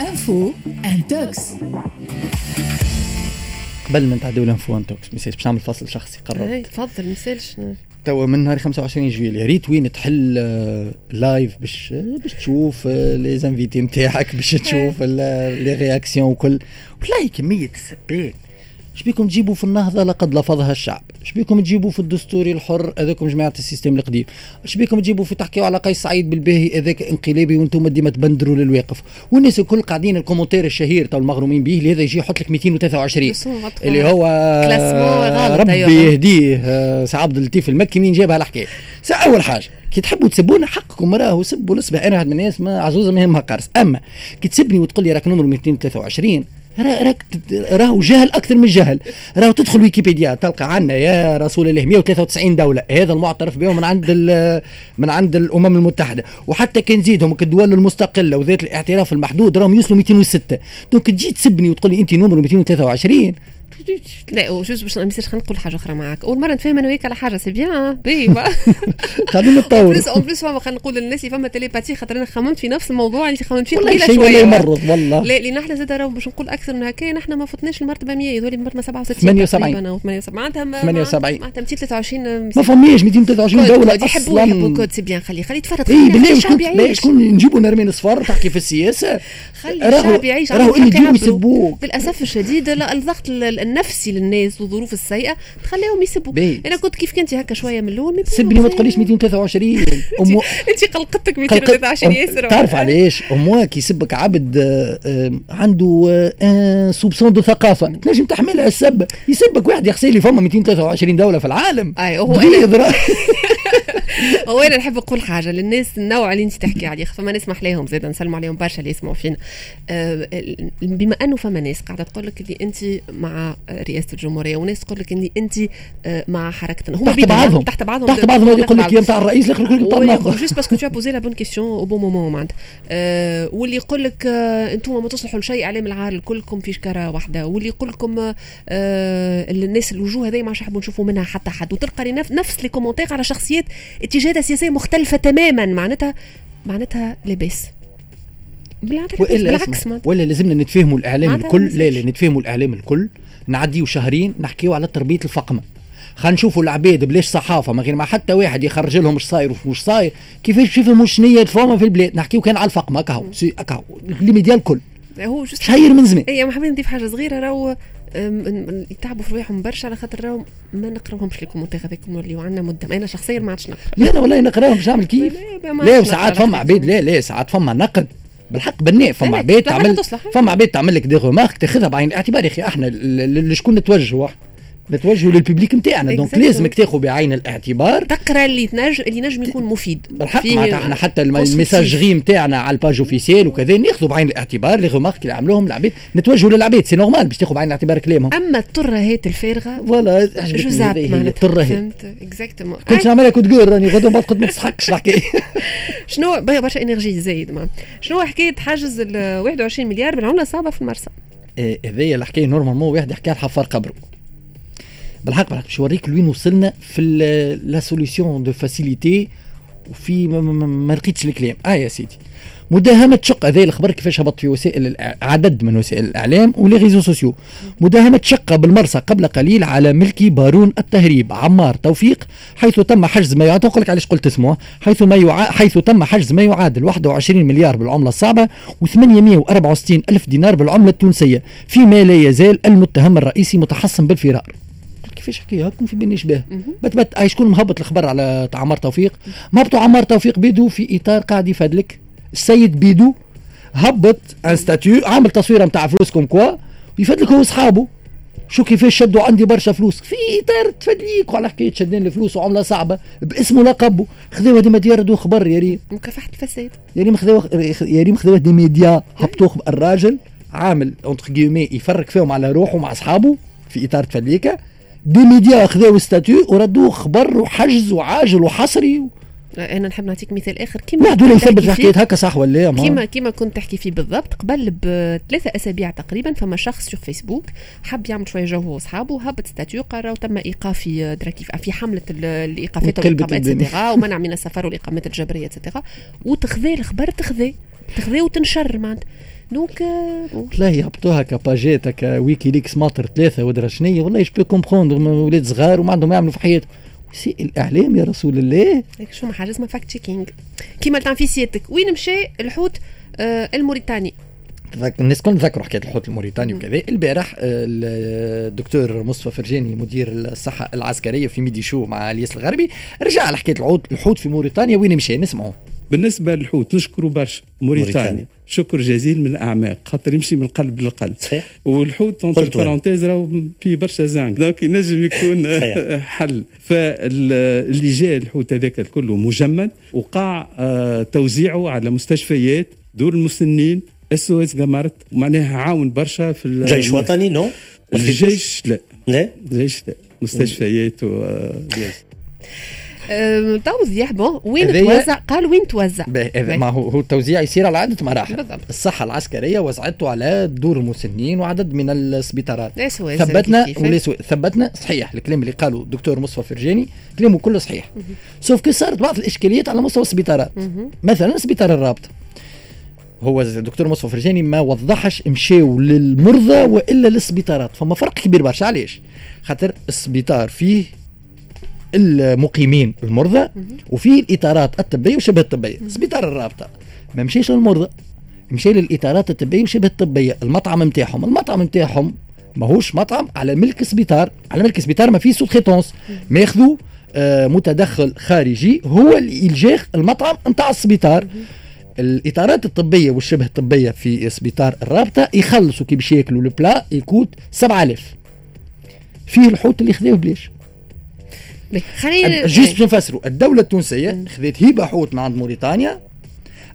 Info Intox قبل ما نتعدوا ل Info Intox message باش نعمل فصل شخصي قررت إي تفضل مثالش توا من نهار 25 جويلية ريت وين تحل آه، live باش باش تشوف آه، les invités نتاعك باش تشوف les réactions وكل. والله كمية السبات اش بيكم تجيبوا في النهضة لقد لفظها الشعب؟ اش بيكم تجيبوا في الدستوري الحر هذاكم جماعة ال système القديم؟ اش بيكم تجيبوا في تحكيوا على قيس سعيد بالباهي هذاك انقلابي وأنتم ديما تبندروا للواقف؟ والناس الكل قاعدين ال commentaire الشهير تو المغرومين به اللي هذا يجي يحط لك 223 اللي هو ربي يهديه آه، سي عبد اللطيف المكي منين جابها الحكاية؟ أول حاجة كي تحبوا تسبونا حقكم راهو سبوا الصبح أنا واحد من الناس ما عزوزه ما يهمها قرص. أما كي تسبني وتقول لي راك نمر 223 راك راهو جهل أكثر من جهل راهو تدخل ويكيبيديا تلقى عندنا يا رسول الله 193 دولة. هذا المعترف بهم من عند من عند الأمم المتحدة. وحتى كان نزيدهم كالدول المستقلة وذات الاعتراف المحدود راهم يوصلوا 206 donc تجي تسبني وتقول لي أنت نمر 223 لا وجوز باش ما خلينا نقول حاجة أخرى معاك. أول مرة نتفاهم أنا وياك على حاجة c'est bien باهي خلينا نتطور plus un plus فما خلينا نقول للناس فما télépathie خاطر أنا خممت في نفس الموضوع اللي خممت فيه قليله شوية. والله يمرض والله. لا لأن إحنا زاد باش نقول أكثر من هكا نحن ما فتناش المرتبه 100 هذول المرتبه 67 78 أو 78 معناتها 78 معناتها 223 ما فماش 223 دولة يحبوا يحبوا كود c'est bien خلي خلي تفرط اي بالله شكون نجيبوا نرمين صفر تحكي في السياسة. خلي الشعب يعيش. راهو اللي يجيبوا يسبوك للاسف الشديد الضغط النفسي للناس والظروف السيئة تخليهم يسبوا. أنا كنت كيف كنت هكا شوية من الأول سبني ما تقوليش 223 أمو... أنت قلقتك 223 ياسر تعرف علاش؟ اموا كي يسبك عبد آه، آه، عنده un soupçon de ثقافة. تنجم تحملها السب. يسبك واحد يغسل لي فما 223 دولة في العالم. أي هو هو أنا نحب نقول حاجة للناس النوع اللي أنت تحكي عليه. فما ناس محلاهم زاد نسلموا عليهم برشا اللي يسمعوا فينا. آه، بما أنه فما ناس قاعدة تقول لك اللي أنت مع رئاسة الجمهورية. وناس تقول لك اللي انت آه، مع حركتنا. هما تحت بعضهم. تحت بعضهم. تحت بعضهم يقول لك يا نتاع الرئيس الآخر يقول لك juste parce que tu poses la bonne question au bon moment معناتها. آه، واللي يقول لك أنتم ما تصلحوا لشيء اعلام العار كلكم في شكاره واحدة. واللي يقول لكم الناس الوجوه هذه ما نحبوا نشوفوا منها حتى حد. وتلقى نفس les commentaires على شخصيات اتجاهات سياسية مختلفة تماما. معناتها معناتها لاباس. بالعكس ولا لازمنا نتفاهموا الإعلام الكل. لا لا نتفاهموا الإعلام الكل. نعديو شهرين نحكيو على تربية الفقمة. خلينا نشوفوا العباد بلاش صحافة ما غير ما حتى واحد يخرج لهم إيش صاير وش صاير. كيفاش يفهموا شنو فما في البلاد؟ نحكيو كان على الفقمة كهو كهو les médias الكل. هو شهير من زمان. اي محبين نضيف حاجة صغيرة راهو يتعبوا في رواحهم برشا على خاطر راهم ما نقراوهمش les commentaires هذاك اللي عندنا مدة. أنا شخصيا ما عادش نقرأ. لا والله نقراهم باش نعمل كيف؟ لا ساعات فما عباد لا لا ساعات فما نقد. بالحق بناء فما عباد تعمل فما عباد تعمل لك des remarques تاخذها بعين الاعتبار يا أخي إحنا لشكون نتوجهوا؟ نتوجهوا لل public نتاعنا donc لازمك تاخذ بعين الاعتبار. تقرأ اللي تنجم اللي نجم يكون مفيد. بالحق معناتها إحنا حتى ال messagerie نتاعنا على ال page officielle وكذا ناخذوا بعين الاعتبار les remarques اللي عملوهم العباد. نتوجهوا للعباد c'est normal باش تاخذ بعين الاعتبار كلامهم. أما الترهات الفارغة voilà جزاب الترهات فهمت؟ exactement كنت نعملها كنت راني غدوة بعد قد ما تسحقش الحكاية. شنو؟ برشا énergie زايد شنو حكاية حاجز ال 21 مليار بالعملة الصعبة في المرسى؟ هذيا الحكاية normalement واحد يحكي على حفار قبره. بالحق بالحق باش نوريك لوين وصلنا في la solution de facilité وفي ما لقيتش الكلام. آه يا سيدي. مداهمة شق هذا الخبر كيفاش هبط في وسائل عدد من وسائل الإعلام و les réseaux sociaux مداهمة شقة بالمرسى قبل قليل على ملكي بارون التهريب. عمار توفيق حيث تم حجز ما يعادل. لك علاش قلت اسمه. حيث ما يع... حيث تم حجز ما يعادل 21 مليار بالعملة الصعبة و864 ألف دينار بالعملة التونسية. فيما لا يزال المتهم الرئيسي متحصن بالفرار. كيفاش حكايه هكا في بين اشباه بت بت شكون مهبط الخبر على عمار توفيق. مهبطوا عمار توفيق بيدو في إطار قاعد يفادلك السيد بيدو هبط un statut عامل تصويره نتاع فلوس comme quoi يفادلك هو اصحابه شو كيفاش شدوا عندي برشا فلوس؟ في إطار تفدليك وعلى حكاية شدين الفلوس وعملة صعبة. باسمه لقبه. خذوها des médias ردوا خبر يا ريم. مكافحة الفساد. يا ريم خذوها يا ريم خذوها des médias. هبطوا الراجل عامل اونتر يفرق فيهم على روحه مع أصحابه في إطار تفليكه des médias خذاو statut وردوه خبر وحجز وعاجل وحصري. و... أنا نحب نعطيك مثال آخر. كيما يثبت هكا صح ولا كيما كيما كنت تحكي فيه بالضبط قبل بثلاثه أسابيع تقريبا فما شخص في فيسبوك حب يعمل شوية جو هو وأصحابه هبط statut قرر وتم ايقافي دراكي في حملة الإيقافات والإقامات et cetera ومنع من السفر والإقامات الجبرية et cetera وتخذي الخبر تخذي تخذي وتنشر معناتها. donc والله يهبطوها كباجات هكا WikiLeaks ماطر ثلاثة ودرا شنيا والله je peux comprendre ولاد صغار وما عندهم يعملوا في حياتهم سي الإعلام يا رسول الله. شو ما حاجة اسمها fact checking كيما تعرف في سيادتك. وين مشى الحوت آه الموريتاني؟ الناس الكل تذكروا حكاية الحوت الموريتاني وكذا. البارح آه، الدكتور مصطفى فرجاني مدير الصحة العسكرية في Midi Show مع الياس الغربي رجع على حكاية الحوت الحوت في موريتانيا. وين مشى؟ نسمعوا بالنسبة للحوت نشكروا برشا. موريتانيا. شكر جزيل من الأعماق خاطر يمشي من القلب للقلب صحيح. والحوت entre parenthèses راهو في برشا zinc. donc ينجم يكون. حل. فاللي جاء الحوت هذاك كله مجمد وقع آه، توزيعه على مستشفيات دور المسنين SOS قمرت معناها عاون برشا في ال- جيش وطني؟ non. الجيش لا. لا. الجيش لا. مستشفيات و توضيح bon وين توزع؟ قال وين توزع. ما هو التوزيع يصير على عدة مراحل. بالضبط. الصحة العسكرية وزعته على دور المسنين وعدد من السبيطارات. ثبتنا ثبتنا صحيح. الكلام اللي قاله الدكتور مصطفى فرجاني كلامه كله صحيح. سوف كي صارت بعض الإشكاليات على مستوى السبيطارات. مثلا سبيطار الرابطه هو الدكتور مصطفى فرجاني ما وضحش مشاو للمرضى وإلا للسبيطارات. فما فرق كبير برشا. علاش؟ خاطر السبيطار فيه المقيمين المرضى وفيه الإطارات الطبية وشبه الطبية. سبيطار الرابطة. ما مشيش للمرضى مشي للإطارات الطبية وشبه الطبية. المطعم نتاعهم المطعم نتاعهم ماهوش مطعم على ملك سبيطار. على ملك سبيطار ما فيه sous-traitance ما ياخذوا آه متدخل خارجي هو اللي يلجاخ المطعم نتاع السبيطار الإطارات الطبية والشبه الطبية في سبيطار الرابطة يخلصوا كي باش ياكلوا ال plat ي coûte 7000 فيه الحوت اللي خذاه بلاش خلينا juste باش نفسروا الدولة التونسية خذت هيبه حوت من عند موريتانيا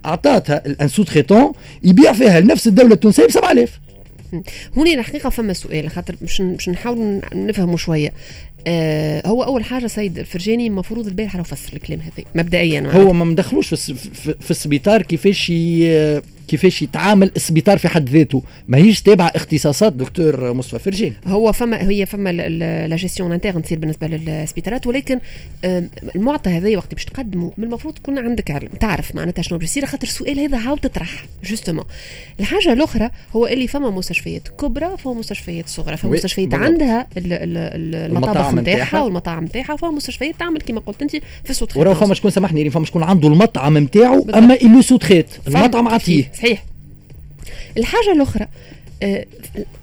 أعطاتها ل un sous-traitant يبيع فيها لنفس الدولة التونسية ب 7000 هنا الحقيقة فما سؤال خاطر باش باش نحاول نفهمه شوية. آه هو أول حاجة سيد الفرجاني المفروض البارحة لو فسر الكلام هذا مبدئيا. هو ما مدخلوش في, في, في السبيطار كيفاش كيفاش يتعامل السبيطار في حد ذاته ما هيش تابعه اختصاصات دكتور مصطفى فرجاني هو فما هي فما la gestion interne تصير بالنسبة للسبيطارات ولكن المعطى هذا وقت باش تقدمه من المفروض تكون عندك علم تعرف معناتها شنو باش يصير خاطر السؤال هذا عاود تطرح justement الحاجة الأخرى هو اللي فما مستشفيات كبرى فما مستشفيات صغرى فما مستشفيات. عندها ال- ال- ال- المطابخ نتاعها. والمطاعم نتاعها فما مستشفيات تعمل كما قلت أنت في السوت وراه فما شكون سامحني فما شكون عنده المطعم نتاعو. أما اللي سوت خيت فهمت. المطعم عطيه صحيح. الحاجة الأخرى آه،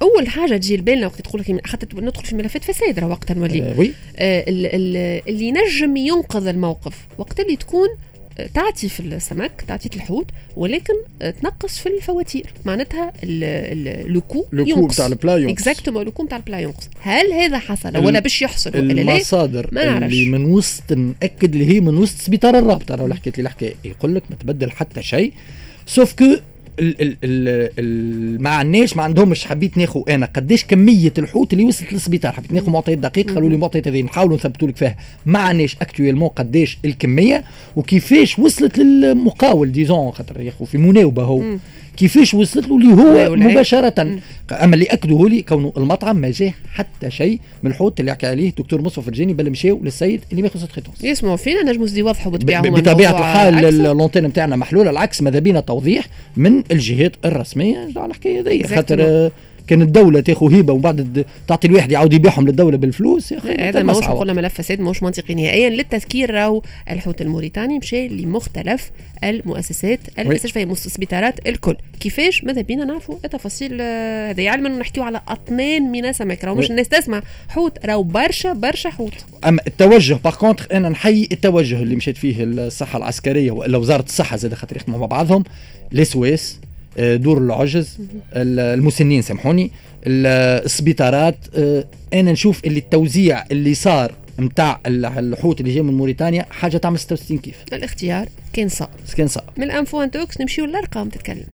أول حاجة تجي لبالنا وقت تقول لك خاطر ندخل في ملفات فساد راه وقت نولي آه وي. آه، ال- ال- اللي ينجم ينقذ الموقف وقت اللي تكون تعطي في السمك تعطي الحوت ولكن تنقص في الفواتير. معناتها le coût le coût بتاع ال plat ينقص. exactement le coût بتاع ال plat ينقص هل هذا حصل ولا باش يحصل؟ ولا لا المصادر. اللي من وسط نأكد اللي هي من وسط سبيطار الرابطة. اللي حكيت لي الحكاية يقول لك ما تبدل حتى شيء sauf que ما عندناش ما عندهمش حبيت ناخذ أنا. قداش كمية الحوت اللي وصلت للسبيطار؟ حبيت ناخذ معطيات دقيقه قالوا لي المعطيات هذه نحاولوا نثبتوا لك فيها. ما عندناش actuellement قداش الكمية وكيفاش وصلت للمقاول disons خاطر ياخذ في مناوبة هو. كيفاش وصلت له اللي هو. مباشرة أما اللي اكدوا لي كونه المطعم ما جاه حتى شيء من الحوت اللي حكى عليه دكتور مصطفى فرجاني بل مشاو للسيد اللي ما ياخذ sous-traitance يسمعوا فينا نجموا يوضحوا بالطبيعه بطبيعة الحال. ال antenne نتاعنا محلولة العكس ماذا بينا توضيح من الجهات الرسمية على الحكاية هذه. خاطر كان الدولة تاخذ هبه وبعد الد- تعطي الواحد يعاود يبيعهم للدولة بالفلوس يا أخي هذا ماهوش. نقول ملف فساد ماهوش منطقي نهائيا للتذكير راهو الحوت الموريتاني مشى لمختلف المؤسسات المستشفيات السبيطارات الكل. كيفاش؟ ماذا بينا نعرفوا؟ التفاصيل آه، هذه علما نحكيو على أطنان من سمك راهو مش. الناس تسمع حوت راهو برشا برشا حوت. اما التوجه باغ كونتر أنا نحيي التوجه اللي مشيت فيه الصحة العسكرية والا وزاره الصحه زاد خاطر يخدموا مع بعضهم لسويس دور العجز ال- المسنين سامحوني. ال- السبيطارات آه، أنا نشوف اللي التوزيع اللي صار نتاع الحوت اللي جاي من موريتانيا حاجة تعمل 66 كيف. الاختيار كان صعب كان صعب من الأنفو انتوكس نمشيو للأرقام تتكلم.